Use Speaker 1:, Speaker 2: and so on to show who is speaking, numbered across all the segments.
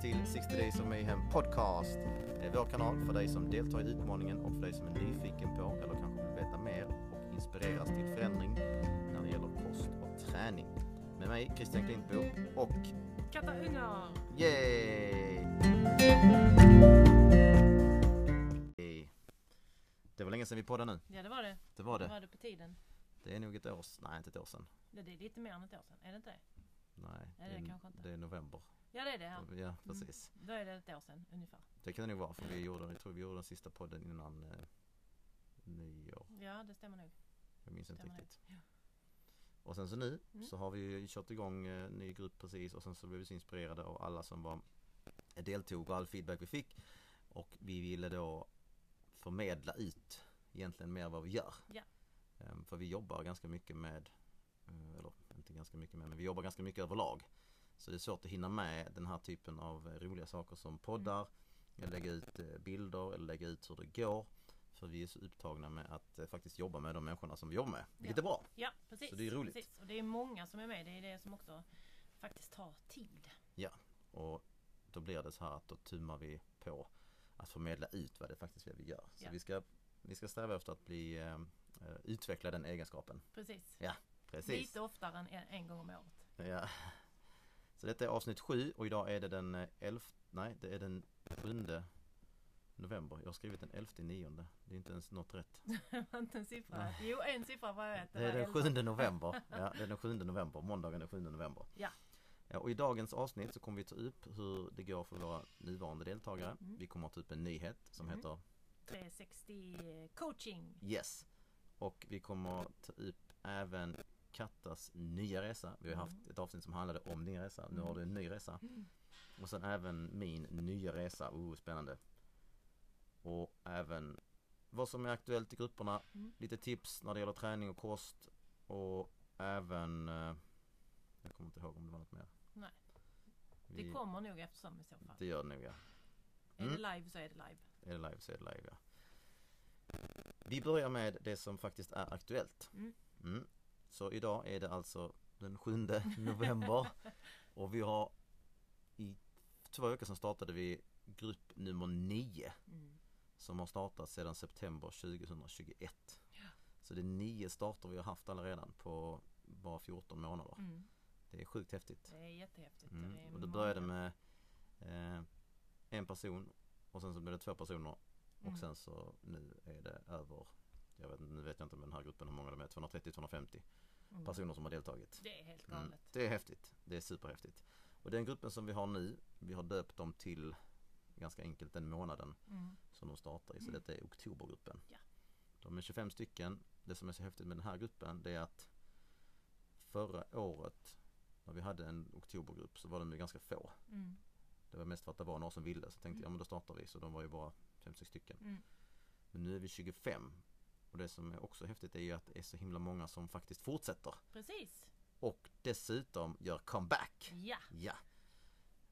Speaker 1: till 60 Days of Mayhem Podcast. Det är vår kanal för dig som deltar i utmaningen och för dig som är nyfiken på eller kanske vill veta mer och inspireras till förändring när det gäller kost och träning. Med mig Christian Klintbo och
Speaker 2: Katta Ungar!
Speaker 1: Yay! Det var länge sedan vi poddade nu.
Speaker 2: Ja det var det.
Speaker 1: Det var
Speaker 2: Det
Speaker 1: det.
Speaker 2: var det på tiden.
Speaker 1: Det är nog ett år, nej inte ett år sedan.
Speaker 2: Det är lite mer än ett år sedan. Är det inte det?
Speaker 1: Nej,
Speaker 2: det är det kanske inte.
Speaker 1: det är november.
Speaker 2: Ja det är det. Ja.
Speaker 1: Ja, precis.
Speaker 2: Då är det ett år sedan ungefär.
Speaker 1: Det kan det nog vara för vi gjorde, jag tror vi gjorde den sista podden innan eh, nyår.
Speaker 2: Ja det stämmer nog.
Speaker 1: Jag minns inte riktigt. Och sen så nu
Speaker 2: Mm.
Speaker 1: så har vi ju kört igång eh, ny grupp precis och sen så blev vi så inspirerade av alla som var deltog och all feedback vi fick. Och vi ville då förmedla ut egentligen mer vad vi gör.
Speaker 2: Ja.
Speaker 1: Ehm, För vi jobbar ganska mycket med, eh, eller inte ganska mycket med, men vi jobbar ganska mycket överlag. Så det är svårt att hinna med den här typen av roliga saker som poddar, eller lägga ut eh, bilder eller lägga ut hur det går. För vi är så upptagna med att eh, faktiskt jobba med de människorna som vi jobbar med, vilket
Speaker 2: Ja.
Speaker 1: är bra.
Speaker 2: Ja precis.
Speaker 1: Så det är roligt.
Speaker 2: Precis. Och det är många som är med. Det är det som också faktiskt tar tid.
Speaker 1: Och då blir det så här att då tummar vi på att förmedla ut vad det faktiskt är vi gör. Så
Speaker 2: Ja.
Speaker 1: vi, ska, vi ska sträva efter att bli, eh, utveckla den egenskapen.
Speaker 2: Precis.
Speaker 1: Precis.
Speaker 2: Lite oftare än en, en gång om året.
Speaker 1: Ja. Så detta är avsnitt sju och idag är det den eh, 11, nej det är den 7 november. Jag har skrivit den 11 nionde. Det är inte ens något rätt.
Speaker 2: Det inte en siffra. Jo en siffra var jag vet.
Speaker 1: Det är den
Speaker 2: elva.
Speaker 1: 7 november. Ja, det är den 7 november. Måndagen den 7 november.
Speaker 2: Ja.
Speaker 1: Ja, och i dagens avsnitt så kommer vi ta upp hur det går för våra nuvarande deltagare.
Speaker 2: Mm.
Speaker 1: Vi kommer att ta upp en nyhet som
Speaker 2: Mm.
Speaker 1: heter
Speaker 2: 360 coaching.
Speaker 1: Yes. Och vi kommer att ta upp även Kattas nya resa. Vi har
Speaker 2: Mm.
Speaker 1: haft ett avsnitt som handlade om din resa. Nu
Speaker 2: Mm.
Speaker 1: har du en ny resa.
Speaker 2: Mm.
Speaker 1: Och sen även min nya resa. Oh, spännande. Och även vad som är aktuellt i grupperna.
Speaker 2: Mm.
Speaker 1: Lite tips när det gäller träning och kost. Och även eh, Jag kommer inte ihåg om det var något mer.
Speaker 2: Nej.
Speaker 1: Vi,
Speaker 2: Det kommer nog eftersom i så fall.
Speaker 1: det gör det nog ja.
Speaker 2: Är
Speaker 1: Mm.
Speaker 2: det live så är det live.
Speaker 1: Är det live så är det live ja. Vi börjar med det som faktiskt är aktuellt.
Speaker 2: Mm.
Speaker 1: Mm. Så idag är det alltså den 7 november och vi har i två veckor sedan startade vi grupp nummer 9
Speaker 2: Mm.
Speaker 1: som har startat sedan september 2021.
Speaker 2: Ja.
Speaker 1: Så det är nio starter vi har haft alla redan på bara 14 månader.
Speaker 2: Mm.
Speaker 1: Det är sjukt häftigt.
Speaker 2: Det är jättehäftigt.
Speaker 1: Mm.
Speaker 2: Det är
Speaker 1: Och det började med eh, en person och sen så blev det två personer och
Speaker 2: Mm.
Speaker 1: sen så nu är det över jag vet, nu vet jag inte med den här gruppen hur många de är, 230-250
Speaker 2: Mm.
Speaker 1: personer som har deltagit.
Speaker 2: Det är helt
Speaker 1: Mm.
Speaker 2: galet.
Speaker 1: Det är häftigt. Det är superhäftigt. Och den gruppen som vi har nu, vi har döpt dem till ganska enkelt den månaden
Speaker 2: Mm.
Speaker 1: som de startar i. Så
Speaker 2: Mm.
Speaker 1: detta är oktobergruppen.
Speaker 2: Ja.
Speaker 1: De är 25 stycken. Det som är så häftigt med den här gruppen det är att förra året när vi hade en oktobergrupp så var de ju ganska få.
Speaker 2: Mm.
Speaker 1: Det var mest för att det var några som ville så tänkte
Speaker 2: Mm.
Speaker 1: jag men då startar vi så de var ju bara 5-6 stycken.
Speaker 2: Mm.
Speaker 1: Men nu är vi 25 och det som är också häftigt är ju att det är så himla många som faktiskt fortsätter
Speaker 2: Precis.
Speaker 1: och dessutom gör comeback.
Speaker 2: Ja.
Speaker 1: Ja.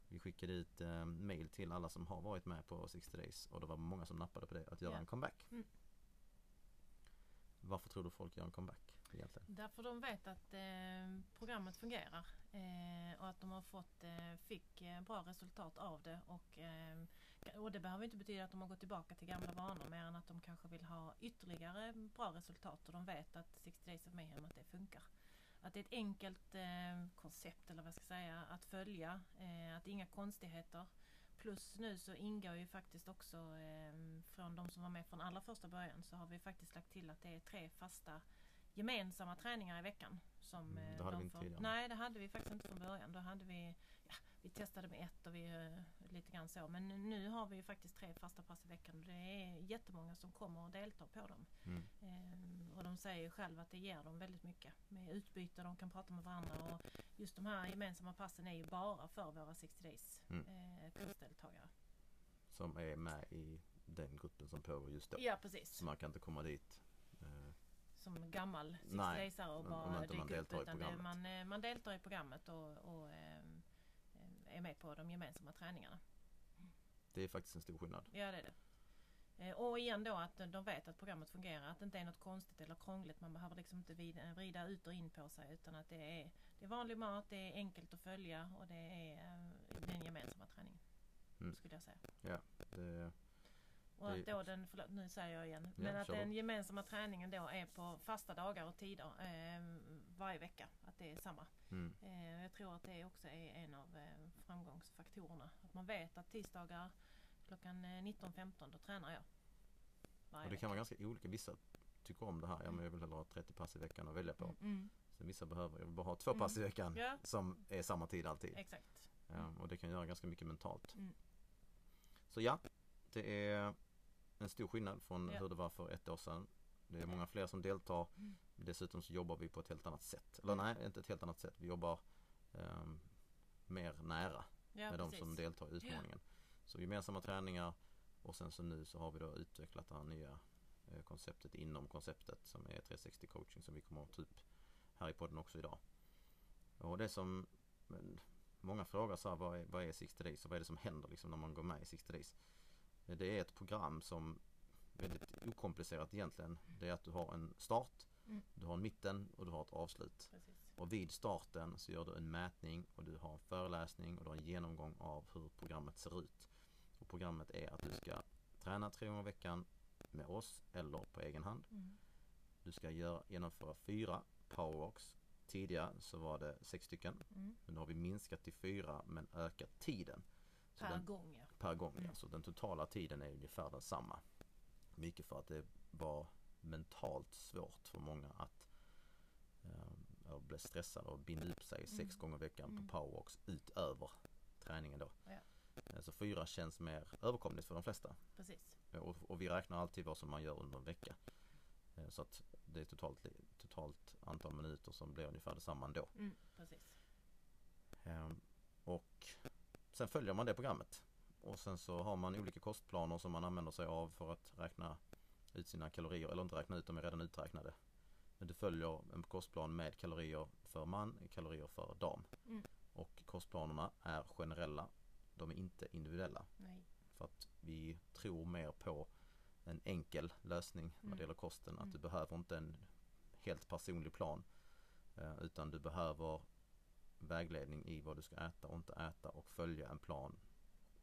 Speaker 1: Vi skickade ut eh, mail till alla som har varit med på 60 Days och det var många som nappade på det, att göra
Speaker 2: Ja.
Speaker 1: en comeback.
Speaker 2: Mm.
Speaker 1: Varför tror du folk gör en comeback egentligen?
Speaker 2: Därför de vet att eh, programmet fungerar eh, och att de har fått, eh, fick eh, bra resultat av det. Och, eh, och det behöver inte betyda att de har gått tillbaka till gamla vanor mer än att de kanske vill ha ytterligare bra resultat och de vet att 60 Days of Mayhem att det funkar. Att det är ett enkelt eh, koncept eller vad jag ska säga att följa. Eh, att det är inga konstigheter. Plus nu så ingår ju faktiskt också eh, från de som var med från allra första början så har vi faktiskt lagt till att det är tre fasta gemensamma träningar i veckan. Som,
Speaker 1: Mm,
Speaker 2: eh,
Speaker 1: det hade
Speaker 2: de
Speaker 1: vi inte tidigare.
Speaker 2: Nej det hade vi faktiskt inte från början. Då hade vi, vi testade med ett och vi eh, lite grann så. Men nu har vi ju faktiskt tre fasta pass i veckan och det är jättemånga som kommer och deltar på dem.
Speaker 1: Mm.
Speaker 2: Ehm, och de säger ju själva att det ger dem väldigt mycket med utbyte, de kan prata med varandra och just de här gemensamma passen är ju bara för våra 60 days
Speaker 1: Mm.
Speaker 2: eh, kursdeltagare.
Speaker 1: Som är med i den gruppen som pågår just då.
Speaker 2: Ja precis.
Speaker 1: Så man kan inte komma dit. eh,
Speaker 2: Som gammal 60
Speaker 1: Nej,
Speaker 2: daysare och bara dyka upp, utan det, man, man deltar i programmet och, och är med på de gemensamma träningarna.
Speaker 1: Det är faktiskt en stor skillnad.
Speaker 2: Ja det är det. Eh, Och igen då att de vet att programmet fungerar, att det inte är något konstigt eller krångligt. Man behöver liksom inte vid- vrida ut och in på sig utan att det är, det är vanlig mat, det är enkelt att följa och det är eh, den gemensamma träningen.
Speaker 1: Mm.
Speaker 2: skulle jag säga.
Speaker 1: Det,
Speaker 2: Och att då den, förlåt, nu säger jag igen,
Speaker 1: Ja,
Speaker 2: men att
Speaker 1: kör
Speaker 2: den gemensamma träningen då är på fasta dagar och tider eh, varje vecka. Att det är samma.
Speaker 1: mm,
Speaker 2: Eh, jag tror att det också är en av eh, framgångsfaktorerna. Att man vet att tisdagar klockan eh, 19.15 då tränar jag. Varje
Speaker 1: och det kan vara ganska olika. Vissa tycker om det här. Ja, men jag vill hellre ha 30 pass i veckan att välja på.
Speaker 2: vecka. Mm,
Speaker 1: Sen vissa behöver, jag vill bara ha två
Speaker 2: Mm.
Speaker 1: pass i veckan
Speaker 2: Ja.
Speaker 1: som är samma tid alltid.
Speaker 2: exakt.
Speaker 1: Ja, och det kan göra ganska mycket mentalt.
Speaker 2: Mm.
Speaker 1: Så ja, det är en stor skillnad från
Speaker 2: Ja.
Speaker 1: hur det var för ett år sedan. Det är många fler som deltar.
Speaker 2: Mm.
Speaker 1: Dessutom så jobbar vi på ett helt annat sätt. Eller nej, inte ett helt annat sätt. Vi jobbar ehm, mer nära
Speaker 2: Ja,
Speaker 1: med de
Speaker 2: precis.
Speaker 1: som deltar i utmaningen. Så gemensamma träningar och sen så nu så har vi då utvecklat det här nya eh, konceptet inom konceptet som är 360 coaching som vi kommer att ta upp här i podden också idag. Och det som men, många frågar så här, vad är, vad är 60 days och vad är det som händer liksom när man går med i 60 days? Det är ett program som väldigt okomplicerat egentligen. Det är att du har en start,
Speaker 2: Mm.
Speaker 1: du har en mitten och du har ett avslut.
Speaker 2: Precis.
Speaker 1: Och vid starten så gör du en mätning och du har en föreläsning och du har en genomgång av hur programmet ser ut. Och programmet är att du ska träna tre gånger i veckan med oss eller på egen hand.
Speaker 2: Mm.
Speaker 1: Du ska göra, genomföra fyra powerwalks. Tidigare så var det sex stycken.
Speaker 2: Mm.
Speaker 1: Men nu har vi minskat till fyra men ökat tiden. Så
Speaker 2: Per
Speaker 1: den,
Speaker 2: gång ja.
Speaker 1: Per gång.
Speaker 2: Mm.
Speaker 1: Så den totala tiden är ungefär densamma. Mycket för att det var mentalt svårt för många att eh, bli stressade och binda upp sig sex
Speaker 2: Mm.
Speaker 1: gånger i veckan
Speaker 2: Mm.
Speaker 1: på powerwalks utöver träningen då.
Speaker 2: Ja.
Speaker 1: Eh, Så fyra känns mer överkomligt för de flesta.
Speaker 2: Precis.
Speaker 1: Och, och vi räknar alltid vad som man gör under en vecka. Eh, Så att det är totalt, totalt antal minuter som blir ungefär detsamma ändå.
Speaker 2: Mm. Precis.
Speaker 1: Ehm, Och sen följer man det programmet. Och sen så har man olika kostplaner som man använder sig av för att räkna ut sina kalorier. Eller inte räkna ut, de är redan uträknade. Men du följer en kostplan med kalorier för man, kalorier för dam.
Speaker 2: Mm.
Speaker 1: Och kostplanerna är generella. De är inte individuella.
Speaker 2: Nej.
Speaker 1: För att vi tror mer på en enkel lösning när
Speaker 2: Mm.
Speaker 1: det gäller kosten. Att
Speaker 2: Mm.
Speaker 1: du behöver inte en helt personlig plan. eh, Utan du behöver vägledning i vad du ska äta och inte äta och följa en plan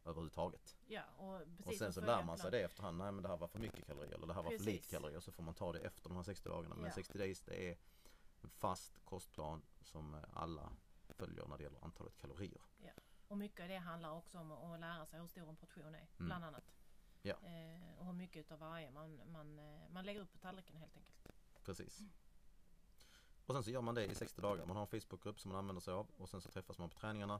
Speaker 1: överhuvudtaget.
Speaker 2: Ja, och precis
Speaker 1: och sen så lär man sig det efterhand. Nej men det här var för mycket kalorier eller det här var för lite kalorier. Så får man ta det efter de här 60 dagarna. Men
Speaker 2: Ja.
Speaker 1: 60 days det är en fast kostplan som alla följer när det gäller antalet kalorier.
Speaker 2: Och mycket av det handlar också om att lära sig hur stor en portion är.
Speaker 1: Mm.
Speaker 2: Bland annat.
Speaker 1: Ja.
Speaker 2: Eh, och hur mycket av varje man, man, eh, man lägger upp på tallriken helt enkelt.
Speaker 1: Precis. Och sen så gör man det i 60 dagar. Man har en Facebookgrupp som man använder sig av och sen så träffas man på träningarna.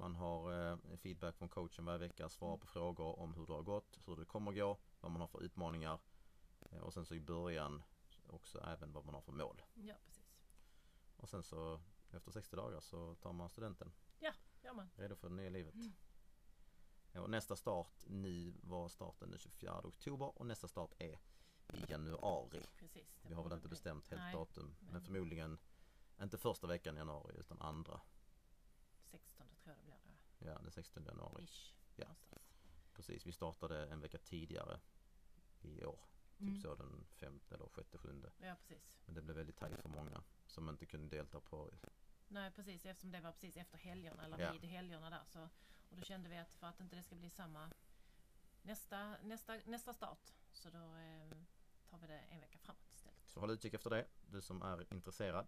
Speaker 1: Man har eh, feedback från coachen varje vecka, svarar på frågor om hur det har gått, hur det kommer gå, vad man har för utmaningar eh, och sen så i början också även vad man har för mål.
Speaker 2: Ja, precis.
Speaker 1: Och sen så efter 60 dagar så tar man studenten,
Speaker 2: Gör man.
Speaker 1: redo för det nya livet.
Speaker 2: Mm.
Speaker 1: Ja, nästa start nu var starten den 24 oktober och nästa start är i januari.
Speaker 2: Precis.
Speaker 1: Vi har väl inte bestämt helt
Speaker 2: Nej,
Speaker 1: datum men
Speaker 2: men-
Speaker 1: förmodligen inte första veckan i januari utan andra.
Speaker 2: 16 tror jag det blir då.
Speaker 1: Ja, den 16 januari.
Speaker 2: Ish.
Speaker 1: Ja.
Speaker 2: någonstans.
Speaker 1: Precis, vi startade en vecka tidigare i år.
Speaker 2: Mm.
Speaker 1: Typ så den femte eller sjätte, sjunde.
Speaker 2: Ja, precis.
Speaker 1: Men det blev väldigt tajt för många som inte kunde delta på.
Speaker 2: Nej, precis. Eftersom det var precis efter helgerna, eller
Speaker 1: Ja.
Speaker 2: vid helgerna där. Så, och då kände vi att för att inte det ska bli samma nästa, nästa, nästa start så då eh, tar vi det en vecka framåt istället.
Speaker 1: Så håll utkik efter det, du som är intresserad.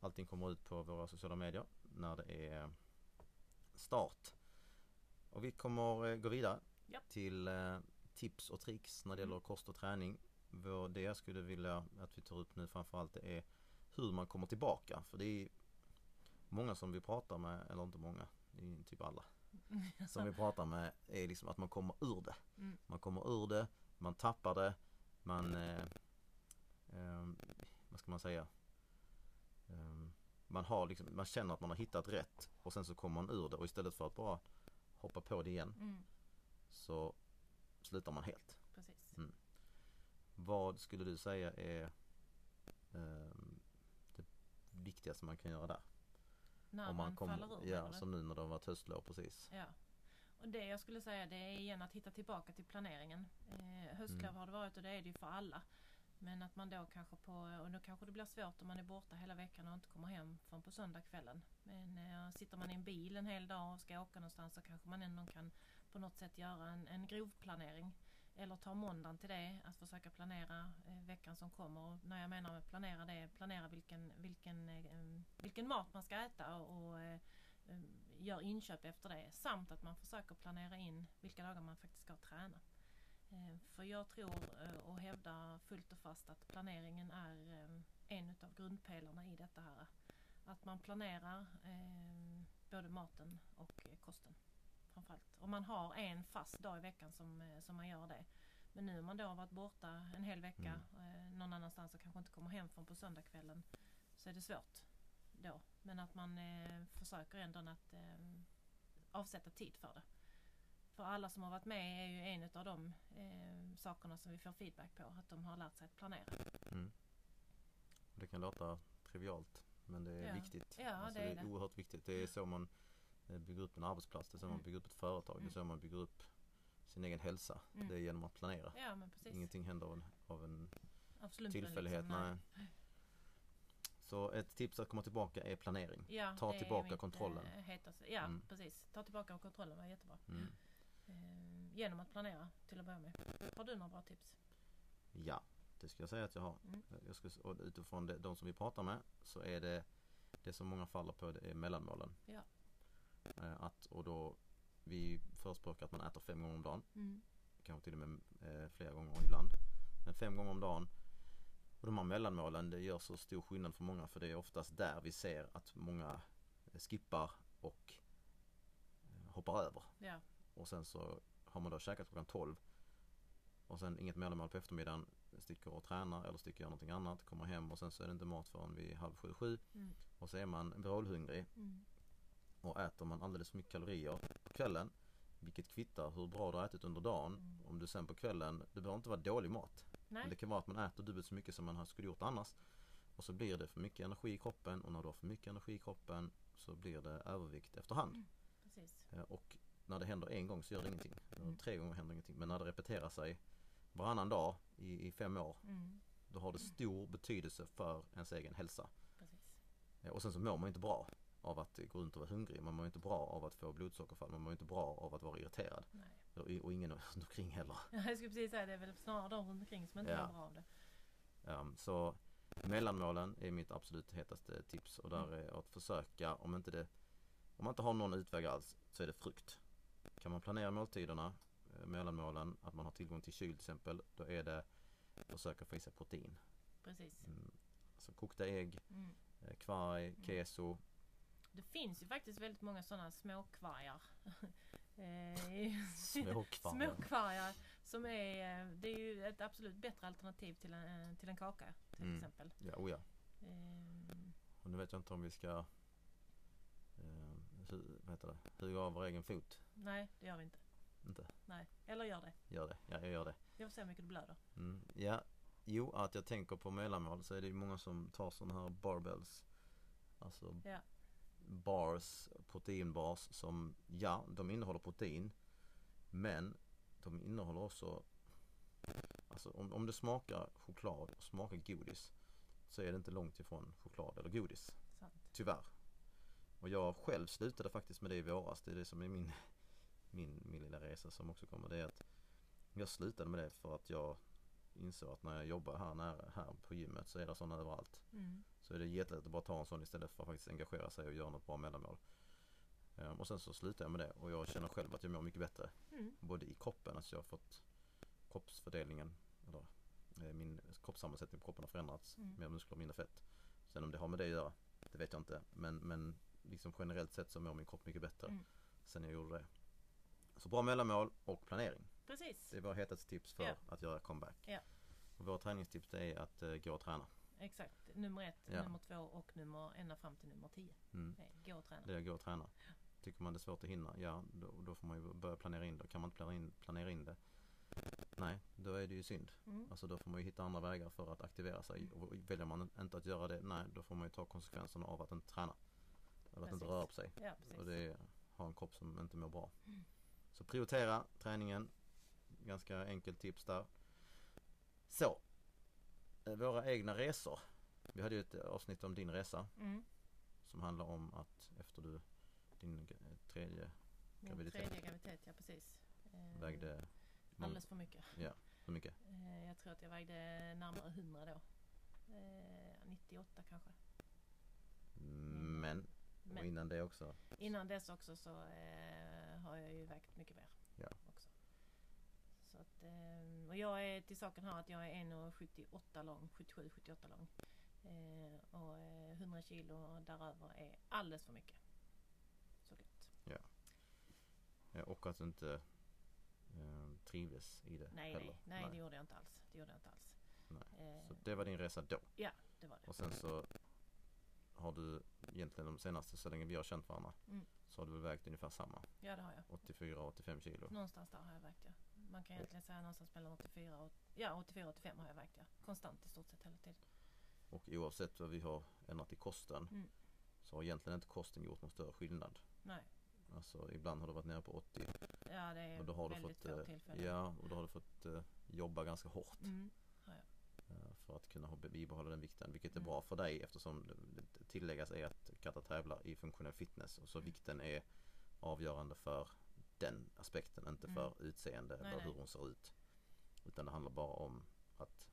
Speaker 1: Allting kommer ut på våra sociala medier när det är start. Och vi kommer eh, gå vidare
Speaker 2: Ja.
Speaker 1: till eh, tips och tricks när det gäller
Speaker 2: Mm.
Speaker 1: kost och träning. Det jag skulle vilja att vi tar upp nu framförallt det är hur man kommer tillbaka. För det är många som vi pratar med, eller inte många, det är typ alla som vi pratar med är liksom att man kommer ur det.
Speaker 2: Mm.
Speaker 1: Man kommer ur det, man tappar det, man eh, eh, vad ska man säga? Eh, man, har liksom, man känner att man har hittat rätt och sen så kommer man ur det och istället för att bara hoppa på det igen
Speaker 2: Mm,
Speaker 1: så slutar man helt.
Speaker 2: precis.
Speaker 1: Mm. Vad skulle du säga är eh, det viktigaste man kan göra där?
Speaker 2: När
Speaker 1: Om
Speaker 2: man,
Speaker 1: man kommer,
Speaker 2: faller ur
Speaker 1: ja, som nu när det har varit höstlov precis.
Speaker 2: Ja. Och det jag skulle säga det är igen att hitta tillbaka till planeringen. Eh, höstlov
Speaker 1: Mm.
Speaker 2: har det varit och det är det ju för alla. Men att man då kanske på, och då kanske det blir svårt om man är borta hela veckan och inte kommer hem förrän på söndagskvällen. Men eh, sitter man i en bil en hel dag och ska åka någonstans så kanske man ändå kan på något sätt göra en, en grov planering. Eller ta måndagen till det, att försöka planera eh, veckan som kommer. Och när jag menar med planera det, planera vilken, vilken, eh, eh, vilken mat man ska äta och, och eh, eh, gör inköp efter det. Samt att man försöker planera in vilka dagar man faktiskt ska träna. Eh, för jag tror eh, och hävdar fullt och fast att planeringen är eh, en av grundpelarna i detta här. Att man planerar både maten och kosten. Framförallt. Om man har en fast dag i veckan som, som man gör det. Men nu om man då har varit borta en hel vecka eh, någon annanstans och kanske inte kommer hem från på söndagskvällen så är det svårt då. Men att man försöker ändå att avsätta tid för det. För alla som har varit med är ju en av de eh, sakerna som vi får feedback på. Att de har lärt sig att planera.
Speaker 1: Mm. Det kan låta trivialt men det är
Speaker 2: Ja.
Speaker 1: viktigt.
Speaker 2: Ja,
Speaker 1: alltså,
Speaker 2: det
Speaker 1: det
Speaker 2: är
Speaker 1: är
Speaker 2: det.
Speaker 1: oerhört viktigt. Det är så man eh, bygger upp en arbetsplats, det är så man
Speaker 2: Mm.
Speaker 1: bygger upp ett företag, det är så man bygger upp sin egen hälsa.
Speaker 2: Mm.
Speaker 1: Det är genom att planera.
Speaker 2: Ja men precis.
Speaker 1: Ingenting händer av en, av en tillfällighet.
Speaker 2: liksom,
Speaker 1: nej. Så ett tips att komma tillbaka är planering.
Speaker 2: Ja,
Speaker 1: Ta
Speaker 2: är
Speaker 1: tillbaka kontrollen.
Speaker 2: eh, hetaste. Ja
Speaker 1: Mm.
Speaker 2: precis. Ta tillbaka kontrollen var jättebra.
Speaker 1: Mm.
Speaker 2: Eh, genom att planera till att börja med. Har du några bra tips?
Speaker 1: Ja, det ska jag säga att jag har.
Speaker 2: Mm.
Speaker 1: Jag ska, och utifrån det, de som vi pratar med så är det det som många faller på det är mellanmålen.
Speaker 2: Ja.
Speaker 1: Eh, Att, och då vi förespråkar att man äter fem gånger om dagen.
Speaker 2: Mm.
Speaker 1: Kanske till och med eh, flera gånger ibland. Men fem gånger om dagen. Och de här mellanmålen det gör så stor skillnad för många för det är oftast där vi ser att många eh, skippar och hoppar över.
Speaker 2: Ja.
Speaker 1: Och sen så har man då käkat klockan 12 och sen inget mellanmål på eftermiddagen sticker och tränar eller sticker och gör någonting annat, kommer hem och sen så är det inte mat förrän vid halv sju, sju
Speaker 2: Mm.
Speaker 1: och så är man vrålhungrig
Speaker 2: Mm.
Speaker 1: och äter man alldeles för mycket kalorier på kvällen vilket kvittar hur bra du har ätit under dagen
Speaker 2: Mm.
Speaker 1: om du sen på kvällen, det behöver inte vara dålig mat men
Speaker 2: Nej.
Speaker 1: det kan vara att man äter dubbelt så mycket som man skulle gjort annars och så blir det för mycket energi i kroppen och när du har för mycket energi i kroppen så blir det övervikt efterhand
Speaker 2: Mm. Precis.
Speaker 1: Eh, Och när det händer en gång så gör det ingenting.
Speaker 2: Mm.
Speaker 1: Tre gånger händer ingenting. Men när det repeterar sig varannan dag i, i fem år
Speaker 2: Mm.
Speaker 1: då har det stor betydelse för ens egen hälsa.
Speaker 2: Precis.
Speaker 1: Eh, Och sen så mår man inte bra av att gå runt och vara hungrig. Man mår inte bra av att få blodsockerfall. Man mår inte bra av att vara irriterad.
Speaker 2: Nej.
Speaker 1: Och, och ingen runt omkring heller.
Speaker 2: Jag skulle precis säga det är väl snarare de runt omkring som inte
Speaker 1: Ja.
Speaker 2: mår bra av det.
Speaker 1: Um, så mellanmålen är mitt absolut hetaste tips och där är att försöka om inte det om man inte har någon utväg alls så är det frukt. Kan man planera måltiderna, eh, mellanmålen, att man har tillgång till kyl till exempel, då är det att försöka få i sig protein.
Speaker 2: Precis.
Speaker 1: Mm, alltså kokta ägg,
Speaker 2: Mm.
Speaker 1: eh, kvarg, keso.
Speaker 2: Det finns ju faktiskt väldigt många sådana småkvargar. Eh,
Speaker 1: Småkvargar.
Speaker 2: Småkvargar som är, det är ju ett absolut bättre alternativ till en, till en kaka till
Speaker 1: Mm.
Speaker 2: exempel.
Speaker 1: Ja, oh ja.
Speaker 2: Eh,
Speaker 1: Och nu vet jag inte om vi ska vad heter det? huga av vår egen fot.
Speaker 2: nej, det gör vi inte.
Speaker 1: Inte?
Speaker 2: Nej, eller gör det.
Speaker 1: Gör det. Ja, jag gör det.
Speaker 2: Jag får se hur mycket du blöder.
Speaker 1: Mm. Ja, jo att jag tänker på mellanmål så är det ju många som tar sådana här barbells. Alltså
Speaker 2: Ja.
Speaker 1: bars, proteinbars som, ja de innehåller protein. Men de innehåller också, alltså om, om det smakar choklad och smakar godis så är det inte långt ifrån choklad eller godis.
Speaker 2: Sant.
Speaker 1: Tyvärr. Och jag själv slutade faktiskt med det i våras. Det är det som är min, min, min lilla resa som också kommer. Det är att jag slutade med det för att jag insåg att när jag jobbar här nära här på gymmet så är det sådana överallt.
Speaker 2: Mm.
Speaker 1: Så är det jättelätt att bara ta en sån istället för att faktiskt engagera sig och göra något bra mellanmål. Ehm, och sen så slutade jag med det och jag känner själv att jag mår mycket bättre.
Speaker 2: Mm.
Speaker 1: Både i kroppen, alltså jag har fått kroppsfördelningen eller eh, min kroppssammansättning på kroppen har förändrats.
Speaker 2: Mm.
Speaker 1: Mer muskler, mindre fett. Sen om det har med det att göra, det vet jag inte. Men, men liksom generellt sett så mår min kropp mycket bättre
Speaker 2: Mm.
Speaker 1: sen jag gjorde det. Så bra mellanmål och planering.
Speaker 2: Precis,
Speaker 1: Det är våra hetaste tips för
Speaker 2: Ja.
Speaker 1: att göra comeback.
Speaker 2: Ja.
Speaker 1: Och våra träningstips är att uh, gå och träna.
Speaker 2: exakt. Nummer ett,
Speaker 1: Ja.
Speaker 2: nummer två och nummer ända fram till nummer tio.
Speaker 1: Mm.
Speaker 2: Gå och träna.
Speaker 1: Det är gå och träna. Tycker man det är svårt att hinna, ja då, då får man ju börja planera in det. Kan man inte planera in, planera in det, nej då är det ju synd.
Speaker 2: Mm.
Speaker 1: Alltså då får man ju hitta andra vägar för att aktivera sig. Och väljer man inte att göra det, nej då får man ju ta konsekvenserna av att inte träna. Eller att inte röra på sig.
Speaker 2: Ja.
Speaker 1: Och det är, ha en kropp som inte mår bra.
Speaker 2: Mm.
Speaker 1: Så prioritera träningen. Ganska enkelt tips där. Så. eh, Våra egna resor. Vi hade ju ett avsnitt om din resa
Speaker 2: Mm.
Speaker 1: som handlar om att efter du din tredje
Speaker 2: Min
Speaker 1: Graviditet.
Speaker 2: tredje graviditet, ja precis. Eh,
Speaker 1: Vägde
Speaker 2: Alldeles för mycket.
Speaker 1: hur mycket?
Speaker 2: Eh, jag tror att jag vägde närmare 100 då. Eh, 98 kanske.
Speaker 1: Men, och
Speaker 2: Men
Speaker 1: innan det också.
Speaker 2: innan dess också så eh, har jag ju vägt mycket mer.
Speaker 1: Ja.
Speaker 2: Också. Så att, eh, och jag är till saken här att jag är 1,78 lång, 77-78 lång. Eh, och eh, 100 kilo däröver är alldeles för mycket. Såklart.
Speaker 1: Ja, och att du inte eh, trivdes i det
Speaker 2: Nej,
Speaker 1: heller.
Speaker 2: nej, nej, det gjorde jag inte alls. Det gjorde jag inte alls.
Speaker 1: Nej.
Speaker 2: Eh,
Speaker 1: Så det var din resa då.
Speaker 2: det var det.
Speaker 1: Och sen så har du egentligen de senaste, så länge vi har känt varandra,
Speaker 2: Mm.
Speaker 1: så har du väl vägt ungefär samma.
Speaker 2: Ja, det har jag.
Speaker 1: 84-85 kilo.
Speaker 2: Någonstans där har jag vägt ja. Man kan egentligen säga någonstans mellan 84 och ja, 84 och 85 har jag vägt ja. Konstant i stort sett hela tiden.
Speaker 1: Och oavsett vad vi har ändrat i kosten
Speaker 2: Mm.
Speaker 1: så har egentligen inte kosten gjort någon större skillnad.
Speaker 2: Nej.
Speaker 1: Alltså ibland har du varit nere på 80
Speaker 2: Ja, det är
Speaker 1: och då har du
Speaker 2: väldigt
Speaker 1: fått,
Speaker 2: få
Speaker 1: eh,
Speaker 2: tillfällen.
Speaker 1: ja, och då har du fått eh, jobba ganska hårt
Speaker 2: Mm.
Speaker 1: eh, för att kunna bibehålla den vikten. Vilket är
Speaker 2: Mm.
Speaker 1: bra för dig eftersom det, tilläggas är att Katta tävlar i funktionell fitness och så
Speaker 2: Mm.
Speaker 1: vikten är avgörande för den aspekten, inte
Speaker 2: Mm.
Speaker 1: för utseende
Speaker 2: Nej,
Speaker 1: eller
Speaker 2: nej.
Speaker 1: hur hon ser ut. Utan det handlar bara om att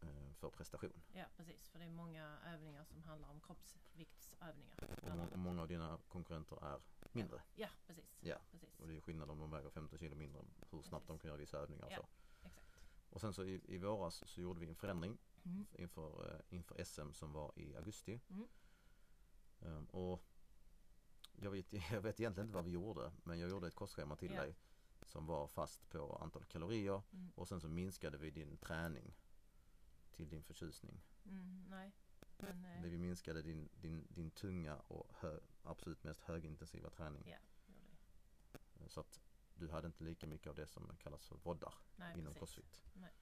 Speaker 1: eh, för prestation.
Speaker 2: Ja, precis. För det är många övningar som handlar om kroppsviktsövningar.
Speaker 1: Och, många av dina konkurrenter är mindre.
Speaker 2: Ja, precis.
Speaker 1: Ja.
Speaker 2: precis.
Speaker 1: Och det är skillnad om de väger 15 kilo mindre, hur snabbt de
Speaker 2: Precis.
Speaker 1: kan göra vissa övningar och
Speaker 2: Ja.
Speaker 1: så. Och sen så i, i våras så gjorde vi en förändring
Speaker 2: Mm.
Speaker 1: inför, eh, inför SM som var i augusti.
Speaker 2: Mm.
Speaker 1: Ehm, och jag vet, jag vet egentligen inte vad vi gjorde men jag gjorde ett kostschema till
Speaker 2: Ja.
Speaker 1: dig som var fast på antal kalorier
Speaker 2: Mm.
Speaker 1: och sen så minskade vi din träning till din förtjusning.
Speaker 2: Mm, nej. Men, eh,
Speaker 1: vi minskade din, din, din tunga och hö, absolut mest högintensiva träning. Eh, Så att du hade inte lika mycket av det som kallas för voddar
Speaker 2: Nej,
Speaker 1: inom
Speaker 2: precis.
Speaker 1: crossfit.
Speaker 2: Nej.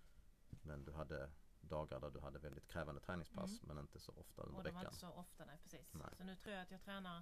Speaker 1: Men du hade dagar där du hade väldigt krävande träningspass
Speaker 2: Mm.
Speaker 1: men inte så ofta under
Speaker 2: Och de var
Speaker 1: veckan.
Speaker 2: inte så ofta, nej precis.
Speaker 1: Nej.
Speaker 2: Så nu tror jag att jag tränar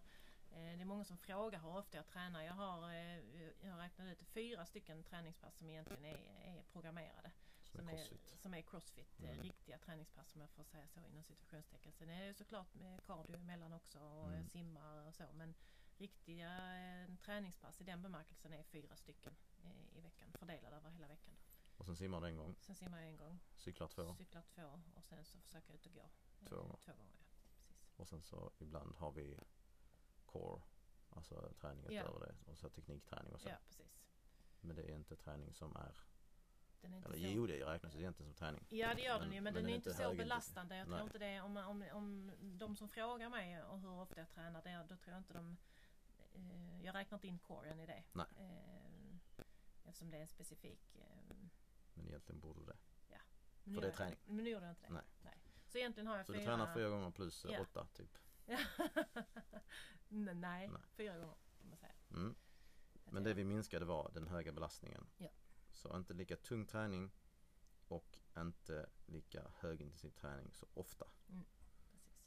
Speaker 2: eh, det är många som frågar hur ofta jag tränar. Jag har, eh, jag har räknat ut fyra stycken träningspass som egentligen är, är programmerade.
Speaker 1: Som
Speaker 2: Som
Speaker 1: är
Speaker 2: är,
Speaker 1: crossfit.
Speaker 2: som är crossfit, eh,
Speaker 1: Mm.
Speaker 2: riktiga träningspass om jag får säga så inom situationstecken. Sen är det såklart med cardio emellan också och
Speaker 1: Mm.
Speaker 2: mm. simmar och så. Men riktiga eh, träningspass i den bemärkelsen är fyra stycken eh, i veckan. Fördelade över hela veckan.
Speaker 1: Och sen simmar du en gång,
Speaker 2: Sen simmar jag en gång,
Speaker 1: cyklar två
Speaker 2: cyklar två och sen så försöker jag ut och gå. eh,
Speaker 1: Två gånger.
Speaker 2: Två gånger, ja. Precis.
Speaker 1: och sen så ibland har vi core, alltså träning
Speaker 2: Ja.
Speaker 1: utöver det och så teknikträning och så.
Speaker 2: Ja, precis.
Speaker 1: Men det är inte träning som är,
Speaker 2: Den är inte
Speaker 1: eller
Speaker 2: så...
Speaker 1: jo det räknas egentligen som träning.
Speaker 2: Ja det gör den ju men,
Speaker 1: men
Speaker 2: den
Speaker 1: den
Speaker 2: är inte så belastande. Jag tror
Speaker 1: Nej.
Speaker 2: inte det om, om, om de som frågar mig och hur ofta jag tränar det, då tror jag inte de eh, Jag räknar inte in coren i det.
Speaker 1: Nej.
Speaker 2: Eh, eftersom det är en specifik eh,
Speaker 1: Men egentligen borde det.
Speaker 2: men
Speaker 1: För det är
Speaker 2: gör jag-
Speaker 1: träning.
Speaker 2: Men nu gjorde jag inte det.
Speaker 1: Nej.
Speaker 2: Så egentligen har jag
Speaker 1: Så
Speaker 2: fyra...
Speaker 1: du tränar fyra gånger plus
Speaker 2: Ja.
Speaker 1: åtta typ.
Speaker 2: Nej, nej,
Speaker 1: Nej.
Speaker 2: fyra gånger kan man säga.
Speaker 1: Mm. Men det vi minskade var den höga belastningen.
Speaker 2: Ja.
Speaker 1: Så inte lika tung träning och inte lika högintensiv träning så ofta.
Speaker 2: Precis.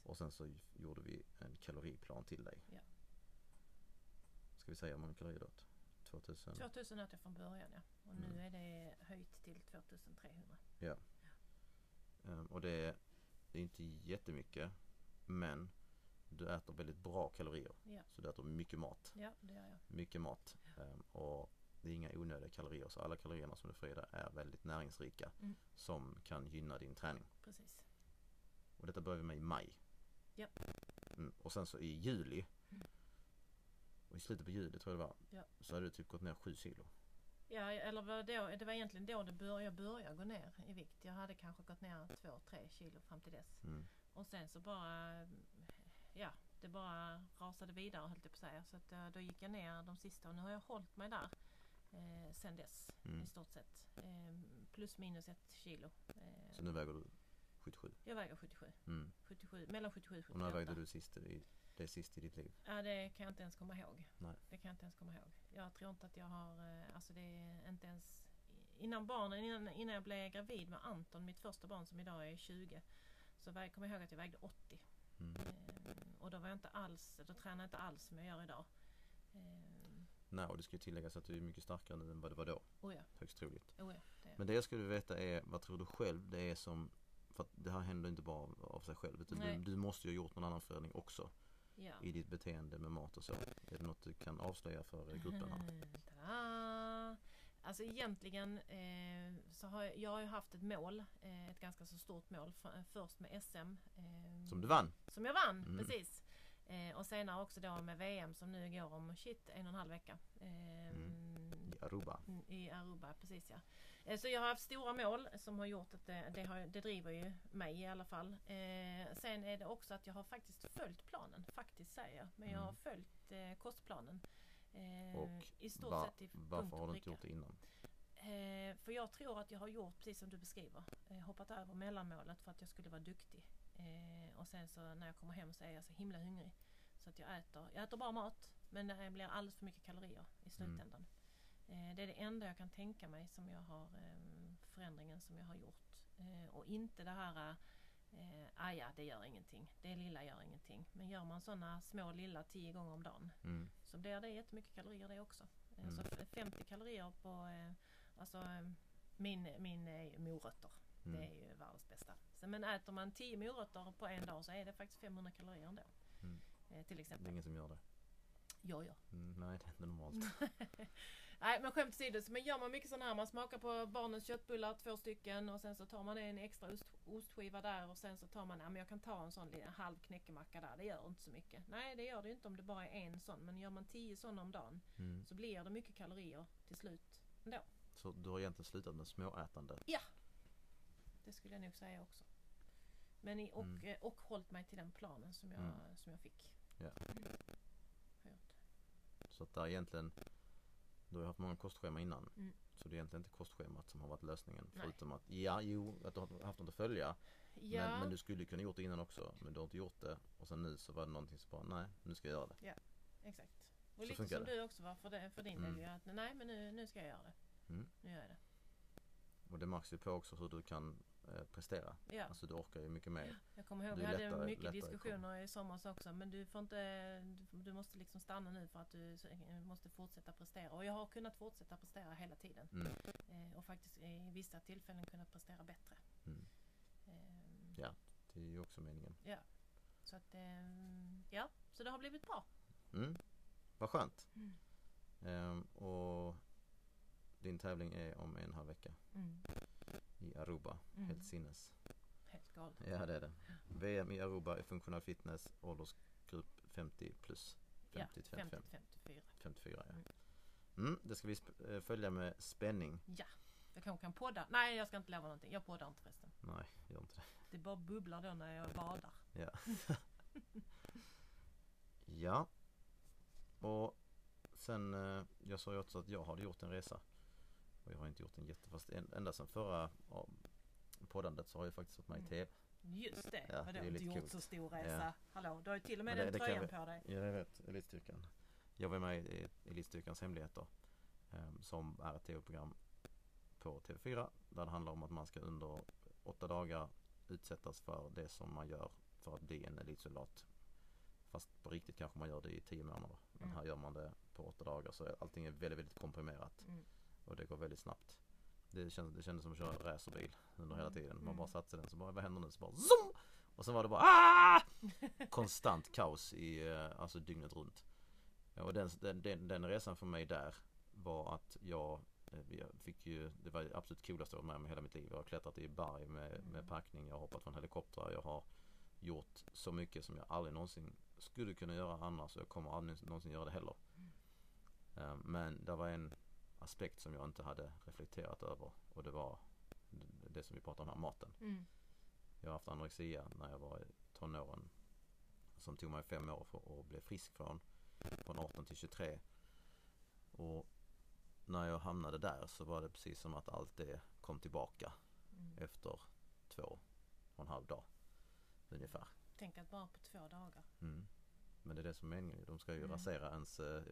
Speaker 1: Och sen så gjorde vi en kaloriplan till dig.
Speaker 2: Ja.
Speaker 1: Ska vi säga du åt? 2000?
Speaker 2: 2000 åt jag från början ja. Och nu
Speaker 1: Mm.
Speaker 2: är det höjt till 2300.
Speaker 1: Ehm, och det är, det är inte jättemycket men du äter väldigt bra kalorier.
Speaker 2: Ja,
Speaker 1: Så du äter mycket mat.
Speaker 2: ja det gör jag.
Speaker 1: Mycket mat. Ehm, och det är inga onödiga kalorier så alla kalorierna som du får i dig är väldigt näringsrika
Speaker 2: Mm.
Speaker 1: som kan gynna din träning.
Speaker 2: Precis.
Speaker 1: Och detta börjar vi med i maj.
Speaker 2: Ja.
Speaker 1: Mm. Och sen så i juli. Och i slutet på juli tror jag det var
Speaker 2: Ja.
Speaker 1: så hade du typ gått ner 7 kilo.
Speaker 2: Ja, eller då, det var egentligen då det började, jag började gå ner i vikt. Jag hade kanske gått ner 2-3 kilo fram till dess.
Speaker 1: Mm.
Speaker 2: Och sen så bara, ja, det bara rasade vidare höll jag på att säga. Så att, eh, då gick jag ner de sista och nu har jag hållit mig där eh, sen dess
Speaker 1: Mm.
Speaker 2: i stort sett. Eh, plus minus ett kilo. Eh,
Speaker 1: Så nu väger du 77.
Speaker 2: Jag väger 77.
Speaker 1: Mm.
Speaker 2: 77 mellan 77 och 78.
Speaker 1: Och när vägde du sist i, det är sist i ditt liv?
Speaker 2: Ja, det kan jag inte ens komma ihåg.
Speaker 1: Nej.
Speaker 2: Det kan jag inte ens komma ihåg. Jag tror inte att jag har, eh, alltså det är inte ens Innan barnen, innan, innan jag blev gravid med Anton, mitt första barn som idag är 20 Så väg, kommer jag ihåg att jag vägde 80
Speaker 1: Mm.
Speaker 2: eh, Och då var jag inte alls, då tränade jag inte alls som jag gör idag eh,
Speaker 1: Nej, och det ska ju tilläggas att du är mycket starkare nu än vad det var då.
Speaker 2: Oh ja,
Speaker 1: Högst troligt.
Speaker 2: oh ja det,
Speaker 1: Men det jag skulle veta är, vad tror du själv det är som för att det här händer inte bara av, av sig själv utan du, du måste ju ha gjort någon annan förändring också
Speaker 2: ja.
Speaker 1: i ditt beteende med mat och så. Är det något du kan avslöja för eh, gruppen här?
Speaker 2: Tada! Alltså egentligen eh, så har jag, jag har haft ett mål, eh, ett ganska så stort mål. För, först med SM. Eh,
Speaker 1: Som du vann.
Speaker 2: Som jag vann,
Speaker 1: Mm.
Speaker 2: precis. Eh, och senare också då med VM som nu går om shit en och en halv vecka. Eh,
Speaker 1: I Aruba.
Speaker 2: Mm, I Aruba, precis ja. Eh, Så jag har haft stora mål som har gjort att det, det, har, det driver ju mig i alla fall. Eh, sen är det också att jag har faktiskt följt planen, faktiskt säger jag. Men jag har
Speaker 1: Mm.
Speaker 2: följt eh, kostplanen. Eh,
Speaker 1: Och
Speaker 2: I stort
Speaker 1: Va,
Speaker 2: sett punkt
Speaker 1: varför har du inte gjort det innan?
Speaker 2: Eh, för jag tror att jag har gjort precis som du beskriver. Eh, hoppat över mellanmålet för att jag skulle vara duktig. Eh, och sen så när jag kommer hem så är jag så himla hungrig. Så att jag äter, jag äter bara mat men det blir alldeles för mycket kalorier i slutändan. Eh, det är det enda jag kan tänka mig som jag har eh, förändringen som jag har gjort. Eh, och inte det här eh, ah ja, det gör ingenting. Det lilla gör ingenting. Men gör man sådana små lilla tio gånger om dagen
Speaker 1: Mm.
Speaker 2: så blir det jättemycket kalorier det också. Eh,
Speaker 1: Mm.
Speaker 2: Så f- 50 kalorier på eh, alltså, eh, min, min eh, morötter.
Speaker 1: Mm.
Speaker 2: Det är ju världens bästa. Så, men äter man 10 morötter på en dag så är det faktiskt 500 kalorier ändå.
Speaker 1: Mm.
Speaker 2: Eh, till
Speaker 1: Det är
Speaker 2: exempel.
Speaker 1: ingen som gör det.
Speaker 2: Jag gör.
Speaker 1: Mm, nej, det är inte normalt.
Speaker 2: Nej men skämt åsido, men gör man mycket sådana här, man smakar på barnens köttbullar, två stycken och sen så tar man en extra ost, ostskiva där och sen så tar man, ja men jag kan ta en sån liten halv knäckemacka där, det gör inte så mycket. Nej det gör det inte om det bara är en sån, men gör man 10 sådana om dagen
Speaker 1: Mm.
Speaker 2: så blir det mycket kalorier till slut ändå.
Speaker 1: Så du har egentligen slutat med småätande?
Speaker 2: Det skulle jag nog säga också. Men i, och,
Speaker 1: Mm.
Speaker 2: eh, och hållit mig till den planen som jag,
Speaker 1: Mm.
Speaker 2: som jag fick.
Speaker 1: Ja.
Speaker 2: Mm.
Speaker 1: Så att det är egentligen Du har ju haft många kostschema innan.
Speaker 2: Mm.
Speaker 1: Så det är egentligen inte kostschemat som har varit lösningen.
Speaker 2: Nej.
Speaker 1: Förutom att, ja, jo, att du har haft något att följa.
Speaker 2: Ja,
Speaker 1: Men, men du skulle kunna gjort det innan också. Men du har inte gjort det. Och sen nu så var det någonting som bara, nej, nu ska jag göra det.
Speaker 2: exakt. Och
Speaker 1: Så
Speaker 2: lite som
Speaker 1: det.
Speaker 2: du också var för, det, för din
Speaker 1: Mm.
Speaker 2: del. ju, Att, nej men nu, nu ska jag göra det.
Speaker 1: Mm.
Speaker 2: Nu gör jag det.
Speaker 1: Och det märks ju på också hur du kan prestera.
Speaker 2: Ja.
Speaker 1: Alltså du orkar ju mycket mer.
Speaker 2: Jag kommer ihåg, vi hade
Speaker 1: lättare-
Speaker 2: mycket
Speaker 1: lättare
Speaker 2: diskussioner i somras också. Men du får inte, du- måste liksom stanna nu för att du måste fortsätta prestera. Och jag har kunnat fortsätta prestera hela tiden.
Speaker 1: Mm.
Speaker 2: Eh, och faktiskt i vissa tillfällen kunnat prestera bättre.
Speaker 1: Mm.
Speaker 2: Eh,
Speaker 1: Ja. Det är ju också meningen.
Speaker 2: Så att, eh, ja, så det har blivit bra.
Speaker 1: Mm. Vad skönt.
Speaker 2: Mm.
Speaker 1: Ehm, och din tävling är om en halv vecka
Speaker 2: Mm.
Speaker 1: I Aruba.
Speaker 2: Mm.
Speaker 1: Helt sinnes.
Speaker 2: Helt galet.
Speaker 1: Ja det är det. VM i Aruba i funktionell fitness åldersgrupp 50 plus. 50 till 55.
Speaker 2: 50-54.
Speaker 1: 54 ja.
Speaker 2: Mm.
Speaker 1: Det ska vi eh, följa med spänning.
Speaker 2: Ja, jag kanske kan podda. Nej, jag ska inte lova någonting. Jag poddar inte förresten.
Speaker 1: Nej, gör inte det.
Speaker 2: Det bara bubblar då när jag badar.
Speaker 1: Ja. ja. Och sen, eh, jag sa ju också att jag hade gjort en resa. Och jag har inte gjort en jätte, fast en, ända sedan förra ja, poddandet så har jag faktiskt varit med i. TV.
Speaker 2: Just det,
Speaker 1: Ja,
Speaker 2: vadå inte gjort
Speaker 1: coolt.
Speaker 2: så stor
Speaker 1: Ja.
Speaker 2: resa. Hallå, du har ju till och med
Speaker 1: det-
Speaker 2: den
Speaker 1: det
Speaker 2: tröjan på dig.
Speaker 1: Ja, jag vet. Elitstyrkan. Jag var med i Elitstyrkans hemligheter. eh, Som är ett tv-program på TV4. Där det handlar om att man ska under åtta dagar utsättas för det som man gör för att bli en elitsoldat. Fast på riktigt kanske man gör det i tio månader. Men
Speaker 2: Mm.
Speaker 1: här gör man det på åtta dagar så allting är väldigt, väldigt komprimerat.
Speaker 2: Mm.
Speaker 1: Och det går väldigt snabbt. Det kändes, det kändes som att köra en racerbil under hela
Speaker 2: Mm.
Speaker 1: tiden. Man
Speaker 2: Mm.
Speaker 1: bara satte den så bara, vad händer nu? Så bara zoom! Och sen var det bara ah! Konstant kaos i, eh, alltså dygnet runt. Och den, den, den, resan för mig där var att jag, eh, jag fick ju, det var absolut coolaste jag varit med om i hela mitt liv. Jag har klättrat i berg med, med
Speaker 2: Mm.
Speaker 1: packning, jag har hoppat från helikoptrar, jag har gjort så mycket som jag aldrig någonsin skulle kunna göra annars och jag kommer aldrig någonsin göra det heller. Eh, Men det var en aspekt som jag inte hade reflekterat över och det var det- som vi pratade om här, maten.
Speaker 2: Mm.
Speaker 1: Jag har haft anorexia när jag var i tonåren som tog mig fem år för att bli frisk från. Från 18 till 23. Och när jag hamnade där så var det precis som att allt det kom tillbaka
Speaker 2: Mm.
Speaker 1: efter två och en halv dag. Ungefär.
Speaker 2: Tänk att bara på två dagar.
Speaker 1: Mm. Men det är det som är meningen. De ska ju
Speaker 2: Mm.
Speaker 1: rasera ens eh,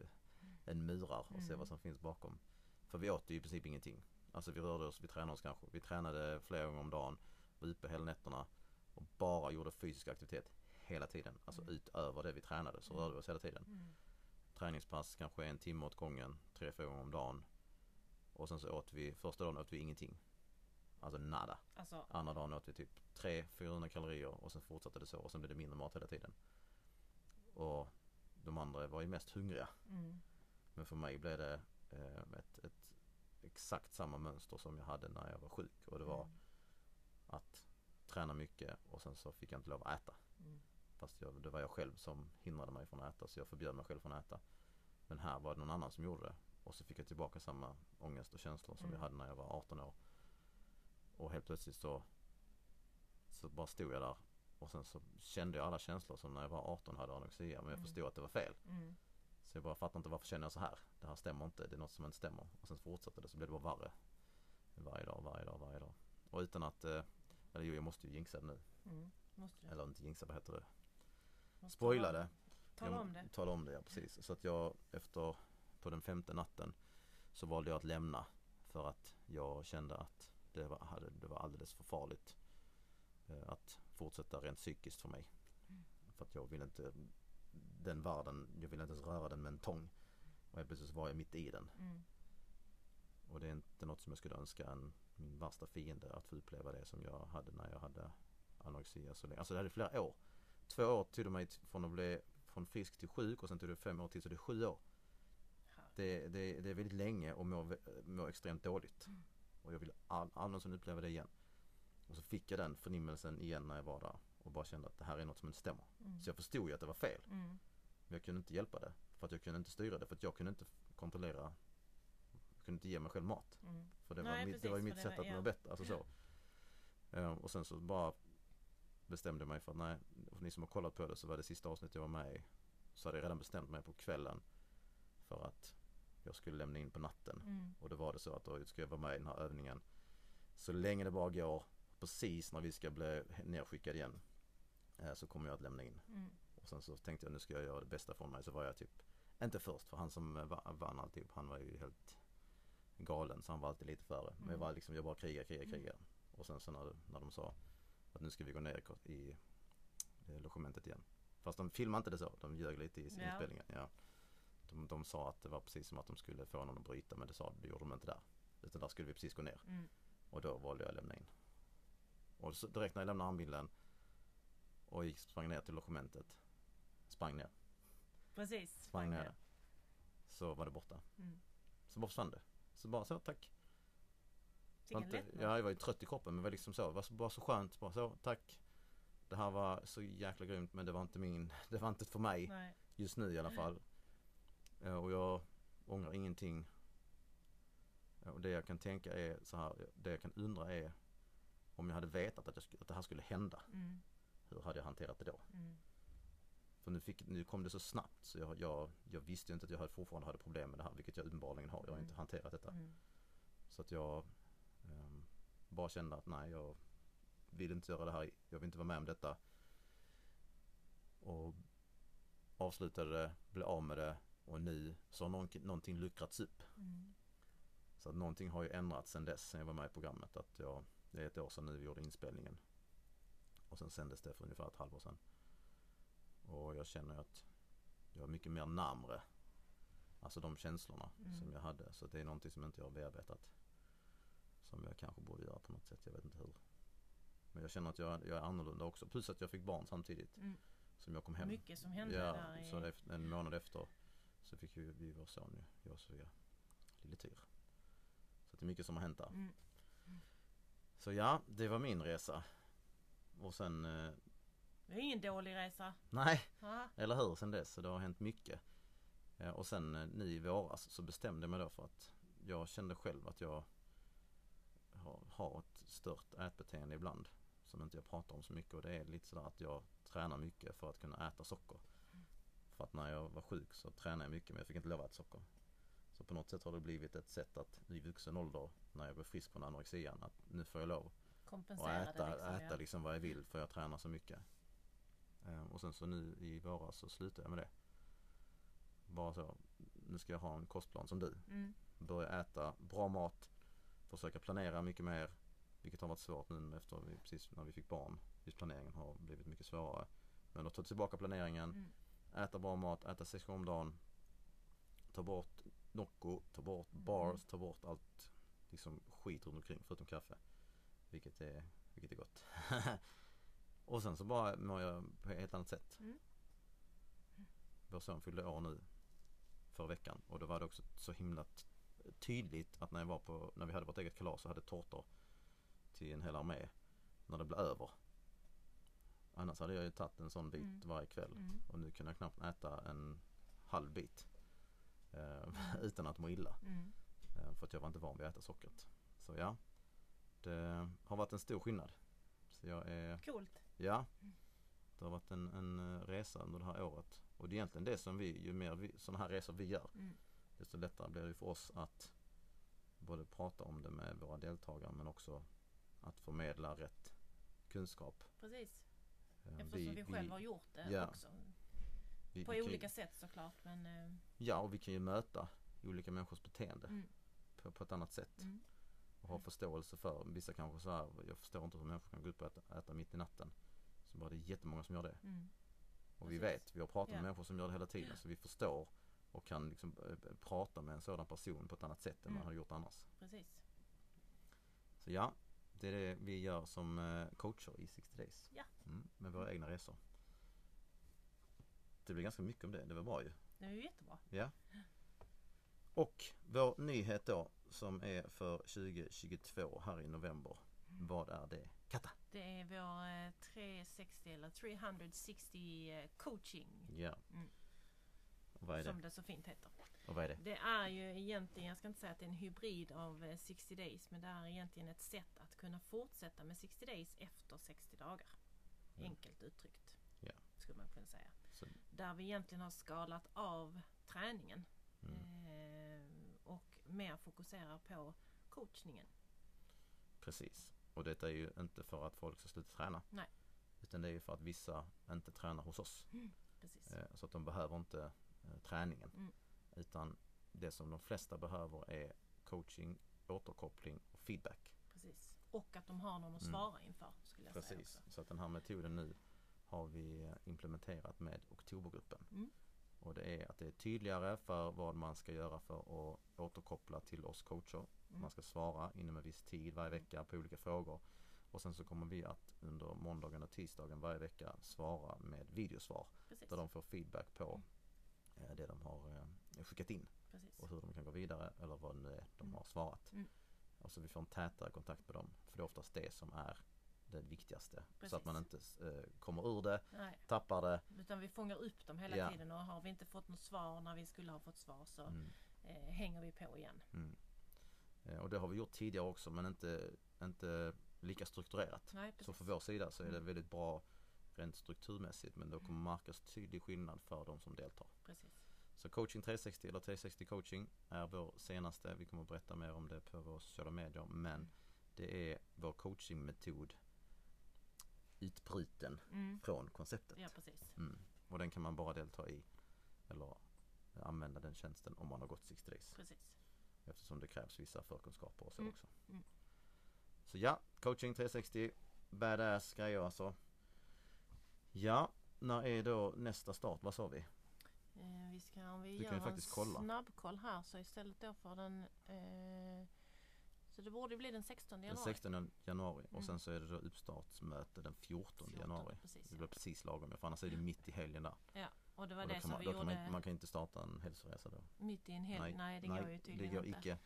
Speaker 1: en murar och se
Speaker 2: Mm.
Speaker 1: vad som finns bakom. För vi åt ju i princip ingenting. Alltså vi rörde oss, vi tränade oss kanske. Vi tränade flera gånger om dagen. Var uppe hela nätterna. Och bara gjorde fysisk aktivitet hela tiden. Alltså
Speaker 2: Mm.
Speaker 1: utöver det vi tränade så rörde vi oss hela tiden.
Speaker 2: Mm.
Speaker 1: Träningspass kanske en timme åt gången. Tre, fyra gånger om dagen. Och sen så åt vi, första dagen åt vi ingenting. Alltså nada.
Speaker 2: Alltså,
Speaker 1: Andra dagen åt vi typ 300-400 kalorier och sen fortsatte det så och sen blev det mindre mat hela tiden. Och de andra var ju mest hungriga.
Speaker 2: mm.
Speaker 1: Men för mig blev det ett, ett exakt samma mönster som jag hade när jag var sjuk och det var
Speaker 2: Mm.
Speaker 1: att träna mycket och sen så fick jag inte lov att äta.
Speaker 2: Mm.
Speaker 1: Fast jag, det var jag själv som hindrade mig från att äta så jag förbjöd mig själv från att äta. Men här var det någon annan som gjorde det. Och så fick jag tillbaka samma ångest och känslor som
Speaker 2: Mm.
Speaker 1: jag hade när jag var 18 år. Och helt plötsligt så, så bara stod jag där. Och sen så kände jag alla känslor som när jag var 18 hade anorexia. Men jag
Speaker 2: Mm.
Speaker 1: förstod att det var fel.
Speaker 2: Mm.
Speaker 1: Så jag bara fattar inte varför känner jag så här. Det här stämmer inte. Det är något som inte stämmer. Och sen fortsatte det så blev det bara värre. Varje dag, varje dag, varje dag. Och utan att, eh, eller jo jag måste ju jinxa det nu.
Speaker 2: Mm.
Speaker 1: Eller inte jinxa, vad heter det?
Speaker 2: Måste
Speaker 1: Spoila det.
Speaker 2: Tala om det.
Speaker 1: Tala om det, ja precis. Så att jag efter, på den femte natten så valde jag att lämna. För att jag kände att det var, det var alldeles för farligt eh, att fortsätta rent psykiskt för mig.
Speaker 2: Mm.
Speaker 1: För att jag ville inte, den världen, jag ville inte ens röra den med en tång. Och helt plötsligt var jag mitt i den.
Speaker 2: Mm.
Speaker 1: Och det är inte något som jag skulle önska en, min värsta fiende att få uppleva det som jag hade när jag hade anorexia så länge. Alltså det hade flera år. Två år tog det mig från att bli från frisk till sjuk och sen tog det fem år till så det är sju år. Det, det, det är väldigt länge och må, vä- må extremt dåligt.
Speaker 2: Mm.
Speaker 1: Och jag vill aldrig någonsin uppleva det igen. Och så fick jag den förnimmelsen igen när jag var där och bara kände att det här är något som inte stämmer.
Speaker 2: Mm.
Speaker 1: Så jag förstod ju att det var fel.
Speaker 2: Mm.
Speaker 1: Men jag kunde inte hjälpa det. För att jag kunde inte styra det. För att jag kunde inte kontrollera. Jag kunde inte ge mig själv mat.
Speaker 2: Mm.
Speaker 1: För det,
Speaker 2: Nej,
Speaker 1: var, mitt, det var ju
Speaker 2: precis,
Speaker 1: mitt
Speaker 2: det
Speaker 1: sätt att må bättre. Alltså så. Eh, och sen så bara bestämde jag mig för att nej, för ni som har kollat på det så var det sista avsnittet jag var med i. Så hade jag redan bestämt mig på kvällen. För att jag skulle lämna in på natten.
Speaker 2: Mm.
Speaker 1: Och då var det så att då ska jag vara med i den här övningen. Så länge det bara går. Precis när vi ska bli nedskickade igen. eh, Så kommer jag att lämna in.
Speaker 2: Mm.
Speaker 1: Och sen så tänkte jag nu ska jag göra det bästa från mig. Så var jag typ, inte först för han som eh, va- vann alltihop, han var ju helt galen så han var alltid lite före. Men jag
Speaker 2: Mm.
Speaker 1: var liksom, jag bara krigar, krigar,
Speaker 2: Mm.
Speaker 1: krigar. Och sen så när, när de sa att nu ska vi gå ner i eh, logementet igen. Fast de filmade inte det så, de ljög lite i
Speaker 2: Ja.
Speaker 1: inspelningen. Ja. De, de sa att det var precis som att de skulle få någon att bryta men det sa det gjorde de inte där. Utan där skulle vi precis gå ner.
Speaker 2: Mm.
Speaker 1: Och då valde jag att lämna in. Och så direkt när jag lämnade armbinden och gick, sprang ner till logementet. Sprang ner.
Speaker 2: Precis.
Speaker 1: Sprang ner. Så var det borta.
Speaker 2: Mm.
Speaker 1: Så bara försvann det. Så bara så, tack. Var inte, ja, jag var ju trött i kroppen men var liksom så. Det var så, bara så skönt. Bara så, tack. Det här var så jäkla grymt men det var inte min, det var inte för mig.
Speaker 2: Nej.
Speaker 1: Just nu i alla fall. Eh, Och jag ångrar ingenting. Eh, Och det jag kan tänka är så här, det jag kan undra är om jag hade vetat att, jag, att det här skulle hända.
Speaker 2: Mm.
Speaker 1: Hur hade jag hanterat det då?
Speaker 2: Mm.
Speaker 1: För nu, fick, nu kom det så snabbt så jag, jag, jag visste ju inte att jag hade fortfarande hade problem med det här, vilket jag uppenbarligen har. Jag har inte
Speaker 2: Mm.
Speaker 1: hanterat detta.
Speaker 2: Mm.
Speaker 1: Så att jag ehm, bara kände att nej, jag vill inte göra det här. Jag vill inte vara med om detta. Och avslutade det, blev av med det och nu så har någonting, någonting luckrats upp.
Speaker 2: Mm.
Speaker 1: Så att någonting har ju ändrats sen dess, sen jag var med i programmet. Att jag, det är ett år sedan nu vi gjorde inspelningen. Och sen sändes det för ungefär ett halvår sedan. Och jag känner att jag är mycket mer närmre. Alltså de känslorna
Speaker 2: Mm.
Speaker 1: som jag hade. Så det är någonting som inte jag har bearbetat. Som jag kanske borde göra på något sätt, jag vet inte hur. Men jag känner att jag, jag är annorlunda också. Plus att jag fick barn samtidigt
Speaker 2: Mm.
Speaker 1: som jag kom hem.
Speaker 2: Mycket som hände
Speaker 1: Ja,
Speaker 2: där i...
Speaker 1: så en månad efter så fick ju vi vår son ju, jag och Sofia, lille Tyr. Så det är mycket som har hänt där.
Speaker 2: Mm.
Speaker 1: Så ja, det var min resa. Och sen, eh,
Speaker 2: Det är ingen dålig resa.
Speaker 1: nej,
Speaker 2: Ja.
Speaker 1: eller hur, sen dess. Så det har hänt mycket. Eh, och sen eh, nu i våras så bestämde jag mig då för att jag kände själv att jag har, ett stört ätbeteende ibland. Som inte jag pratar om så mycket och det är lite sådär att jag tränar mycket för att kunna äta socker. För att när jag var sjuk så tränade jag mycket men jag fick inte lov att äta socker. Så på något sätt har det blivit ett sätt att i vuxen ålder när jag blev frisk från anorexian att nu får jag lov och
Speaker 2: Kompensera
Speaker 1: äta,
Speaker 2: det liksom.
Speaker 1: äta
Speaker 2: ja.
Speaker 1: liksom vad jag vill för jag tränar så mycket. Ehm, och sen så nu i våras så slutade jag med det. Bara så, nu ska jag ha en kostplan som du.
Speaker 2: Mm.
Speaker 1: Börja äta bra mat, försöka planera mycket mer. Vilket har varit svårt nu efter vi, precis när vi fick barn. Just planeringen har blivit mycket svårare. Men att ta tillbaka planeringen,
Speaker 2: Mm.
Speaker 1: äta bra mat, äta sex gånger om dagen. Ta bort Nocco, ta bort
Speaker 2: Mm.
Speaker 1: bars, ta bort allt liksom skit runt omkring förutom kaffe. Vilket är, vilket är gott. och sen så bara mår jag på ett helt annat sätt.
Speaker 2: Mm.
Speaker 1: Vår son fyllde år nu förra veckan och då var det också så himla tydligt att när jag var på, när vi hade vårt eget kalas och hade tårtor till en hel armé. När det blev över. Annars hade jag ju tagit en sån bit
Speaker 2: Mm.
Speaker 1: varje kväll.
Speaker 2: Mm.
Speaker 1: Och nu kan jag knappt äta en halv bit. Eh, utan att må illa.
Speaker 2: Mm.
Speaker 1: Eh, för att jag var inte van vid att äta sockret. Så ja. Det har varit en stor skillnad. Jag är,
Speaker 2: Coolt.
Speaker 1: ja. Det har varit en, en eh, resa under det här året. Och det är egentligen det som vi, ju mer vi, sådana här resor vi gör.
Speaker 2: Mm.
Speaker 1: Desto lättare blir det för oss att både prata om det med våra deltagare men också att förmedla rätt kunskap.
Speaker 2: Precis.
Speaker 1: Eh,
Speaker 2: Eftersom vi, själva har gjort det
Speaker 1: ja.
Speaker 2: också.
Speaker 1: vi-
Speaker 2: På
Speaker 1: vi kan ju-
Speaker 2: olika sätt såklart. Men, eh,
Speaker 1: Ja, och vi kan ju möta olika människors beteende
Speaker 2: mm.
Speaker 1: på, på ett annat sätt.
Speaker 2: Mm.
Speaker 1: Och ha förståelse för, vissa kanske så här, jag förstår inte hur människor kan gå upp och äta, äta mitt i natten. Så bara det är jättemånga som gör det.
Speaker 2: Mm.
Speaker 1: Och vi
Speaker 2: Precis.
Speaker 1: vet, vi har pratat med
Speaker 2: Ja.
Speaker 1: människor som gör det hela tiden så vi förstår och kan liksom eh, prata med en sådan person på ett annat sätt än man
Speaker 2: Mm.
Speaker 1: hade gjort annars.
Speaker 2: Precis.
Speaker 1: Så ja, det är det vi gör som eh, coacher i 60 Days.
Speaker 2: Ja.
Speaker 1: Mm, med våra egna resor. Det blir ganska mycket om det, det var bra ju.
Speaker 2: Det är ju jättebra.
Speaker 1: Ja. Och vår nyhet då som är för 2022 här i november. Vad är det? Katta!
Speaker 2: Det är vår eh, 360 eller 360 eh, coaching.
Speaker 1: Ja.
Speaker 2: Mm.
Speaker 1: Är
Speaker 2: Som
Speaker 1: det?
Speaker 2: det så fint heter.
Speaker 1: Och vad är det?
Speaker 2: Det är ju egentligen, jag ska inte säga att det är en hybrid av eh, 60 days men det är egentligen ett sätt att kunna fortsätta med 60 days efter 60 dagar.
Speaker 1: Mm.
Speaker 2: Enkelt uttryckt.
Speaker 1: Ja.
Speaker 2: Skulle man kunna säga.
Speaker 1: Så,
Speaker 2: Där vi egentligen har skalat av träningen.
Speaker 1: Mm,
Speaker 2: och mer fokuserar på coachningen.
Speaker 1: precis. Och detta är ju inte för att folk ska sluta träna.
Speaker 2: Nej.
Speaker 1: Utan det är ju för att vissa inte tränar hos oss.
Speaker 2: Precis.
Speaker 1: Eh, Så att de behöver inte eh, träningen.
Speaker 2: Mm.
Speaker 1: Utan det som de flesta behöver är coaching, återkoppling och feedback.
Speaker 2: Precis. Och att de har någon att
Speaker 1: Mm.
Speaker 2: svara inför. Skulle jag
Speaker 1: Precis.
Speaker 2: säga också.
Speaker 1: Så att den här metoden nu har vi implementerat med oktobergruppen.
Speaker 2: Mm.
Speaker 1: Är att det är tydligare för vad man ska göra för att återkoppla till oss coacher.
Speaker 2: Mm.
Speaker 1: Man ska svara inom en viss tid varje vecka på olika frågor. Och sen så kommer vi att under måndagen och tisdagen varje vecka svara med videosvar.
Speaker 2: Precis.
Speaker 1: Där de får feedback på eh, det de har eh, skickat in.
Speaker 2: Precis.
Speaker 1: Och hur de kan gå vidare eller vad nu är de
Speaker 2: Mm.
Speaker 1: har svarat.
Speaker 2: Mm.
Speaker 1: Och så vi får en tätare kontakt med dem. För det är oftast det som är det viktigaste. Så
Speaker 2: Precis.
Speaker 1: att man inte eh, kommer ur det,
Speaker 2: Nej,
Speaker 1: tappar det.
Speaker 2: utan vi fångar upp dem hela
Speaker 1: Ja.
Speaker 2: tiden och har vi inte fått något svar när vi skulle ha fått svar så
Speaker 1: Mm.
Speaker 2: eh, hänger vi på igen.
Speaker 1: Mm. Eh, Och det har vi gjort tidigare också men inte, inte lika strukturerat.
Speaker 2: Nej,
Speaker 1: Så för vår sida så är det
Speaker 2: Mm.
Speaker 1: väldigt bra rent strukturmässigt men då kommer märkas tydlig skillnad för de som deltar.
Speaker 2: Precis.
Speaker 1: Så coaching 360 eller 360 coaching är vår senaste. Vi kommer att berätta mer om det på våra sociala medier men det är vår coachingmetod utbruten
Speaker 2: Mm.
Speaker 1: från konceptet.
Speaker 2: Ja, precis.
Speaker 1: Mm. Och den kan man bara delta i eller använda den tjänsten om man har gått 60 days.
Speaker 2: Precis.
Speaker 1: Eftersom det krävs vissa förkunskaper och så
Speaker 2: Mm.
Speaker 1: också.
Speaker 2: Mm.
Speaker 1: Så ja, coaching 360. Badass grejer alltså. Ja, när är då nästa start? Vad sa vi?
Speaker 2: Eh, vi ska, om vi
Speaker 1: Du
Speaker 2: gör
Speaker 1: kan faktiskt
Speaker 2: en
Speaker 1: kolla.
Speaker 2: snabbkoll här så istället då för den eh, Så det borde bli den 16
Speaker 1: Den
Speaker 2: januari.
Speaker 1: 16 januari och
Speaker 2: Mm.
Speaker 1: sen så är det då uppstartsmöte den 14
Speaker 2: 14,
Speaker 1: januari.
Speaker 2: Precis,
Speaker 1: Det
Speaker 2: ja.
Speaker 1: blir precis lagom för annars är det mitt i helgen där.
Speaker 2: Och det var
Speaker 1: Och
Speaker 2: det som
Speaker 1: man,
Speaker 2: vi
Speaker 1: då kan
Speaker 2: gjorde
Speaker 1: man, man kan inte starta en hälsoresa då.
Speaker 2: mitt i en helg. Nej, det går ju tydligen
Speaker 1: det går
Speaker 2: inte.
Speaker 1: icke.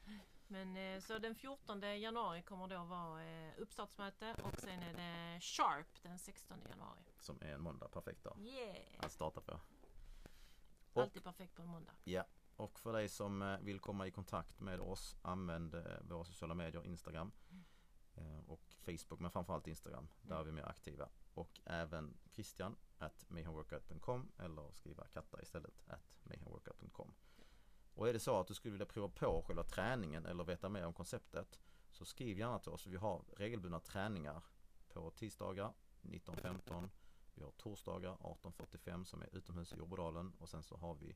Speaker 2: Men eh, så den 14 januari kommer då vara eh, uppstartsmöte och sen är det Sharp den 16 januari.
Speaker 1: Som är en måndag, perfekt dag
Speaker 2: Yeah!
Speaker 1: att starta på. Och-
Speaker 2: Alltid perfekt på en måndag.
Speaker 1: Ja, och för dig som eh, vill komma i kontakt med oss använd eh, våra sociala medier, Instagram eh, och Facebook men framförallt Instagram. Där är vi mer aktiva. Och även Christian at mayhemworkout.com eller skriva katta istället at mayhemworkout.com. Och är det så att du skulle vilja prova på själva träningen eller veta mer om konceptet så skriv gärna till oss. Vi har regelbundna träningar på tisdagar 19.15 vi har torsdagar 18.45 som är utomhus i Jordbodalen och sen så har vi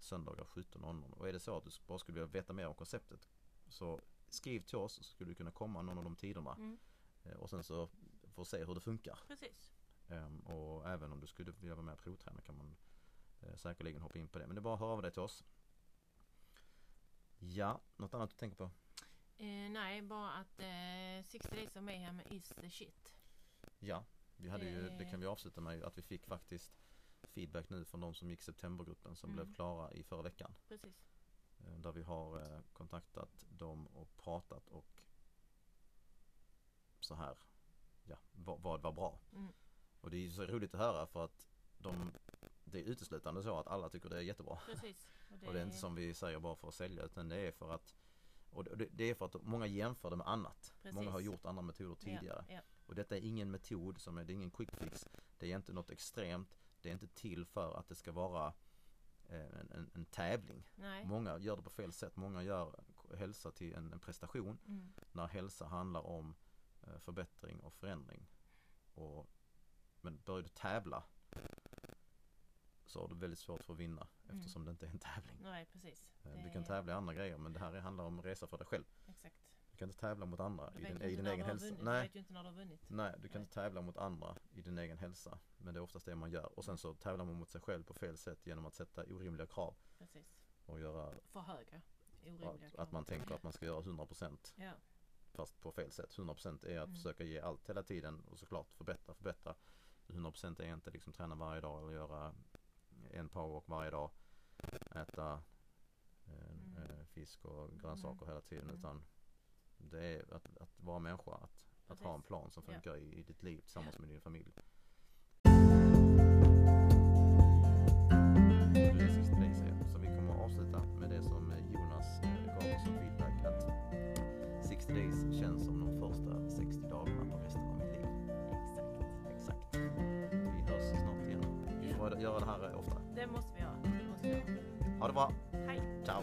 Speaker 1: söndagar 17.00. Och är det så att du bara skulle vilja veta mer om konceptet så skriv till oss så skulle du kunna komma någon av de tiderna
Speaker 2: Mm,
Speaker 1: Eh, och sen så få se hur det funkar.
Speaker 2: precis.
Speaker 1: Ehm, Och även om du skulle vilja vara med och provträna kan man eh, säkerligen hoppa in på det. Men det är bara att höra av dig till oss. Ja, något annat du tänker på?
Speaker 2: Eh, nej, bara att eh, 60 Days of Mayhem is the shit.
Speaker 1: Ja, vi hade ju, det
Speaker 2: Eh.
Speaker 1: kan vi avsluta med att vi fick faktiskt feedback nu från de som gick septembergruppen som
Speaker 2: Mm.
Speaker 1: blev klara i förra veckan.
Speaker 2: Precis.
Speaker 1: Eh, Där vi har eh, kontaktat dem och pratat och så här, ja, vad, vad var bra?
Speaker 2: Mm.
Speaker 1: Och det är så roligt att höra för att de, det är uteslutande så att alla tycker det är jättebra.
Speaker 2: Precis.
Speaker 1: Och det är inte som vi säger bara för att sälja utan det är för att och det, det är för att många jämför det med annat.
Speaker 2: Precis.
Speaker 1: Många har gjort andra metoder tidigare.
Speaker 2: Ja, ja.
Speaker 1: Och detta är ingen metod som är, det är ingen quick fix. Det är inte något extremt. Det är inte till för att det ska vara eh, en, en, en tävling.
Speaker 2: Nej.
Speaker 1: Många gör det på fel sätt. Många gör hälsa till en, en prestation.
Speaker 2: Mm.
Speaker 1: När hälsa handlar om eh, förbättring och förändring. Och, men börjar du tävla så har du väldigt svårt för att vinna
Speaker 2: Mm.
Speaker 1: eftersom det inte är en tävling.
Speaker 2: Nej, precis.
Speaker 1: Eh,
Speaker 2: Det
Speaker 1: Du kan
Speaker 2: är-
Speaker 1: tävla i andra grejer men det här handlar om resa för dig själv.
Speaker 2: Exakt.
Speaker 1: Du kan inte tävla mot andra
Speaker 2: Du
Speaker 1: i din, i din egen hälsa.
Speaker 2: vunnit. Du
Speaker 1: Nej,
Speaker 2: vet ju inte när du har vunnit.
Speaker 1: nej, du kan
Speaker 2: Nej.
Speaker 1: inte tävla mot andra i din egen hälsa. Men det är oftast det man gör. Och sen så tävlar man mot sig själv på fel sätt genom att sätta orimliga krav
Speaker 2: Precis.
Speaker 1: och göra
Speaker 2: För höga. Orimliga
Speaker 1: att,
Speaker 2: krav.
Speaker 1: att man tänker att man ska göra 100%
Speaker 2: Ja,
Speaker 1: fast på fel sätt. 100% är att
Speaker 2: Mm.
Speaker 1: försöka ge allt hela tiden och såklart förbättra, förbättra. 100% är inte liksom träna varje dag eller göra en powerwalk varje dag. Äta eh,
Speaker 2: Mm.
Speaker 1: eh, fisk och grönsaker hela tiden
Speaker 2: Mm.
Speaker 1: utan det är att, att vara människa. Att, att ha en plan som
Speaker 2: Ja.
Speaker 1: funkar i, i ditt liv tillsammans med din familj. Så vi kommer att avsluta med det som Jonas eh, gav oss som feedback att 60 days känns som de första 60 dagarna av resten av mitt liv.
Speaker 2: exakt.
Speaker 1: Exakt. Vi hörs snart igen. Vi får göra det här oftare.
Speaker 2: Det måste vi göra. Det måste vi göra.
Speaker 1: Ha det bra.
Speaker 2: Hej!
Speaker 1: Ciao.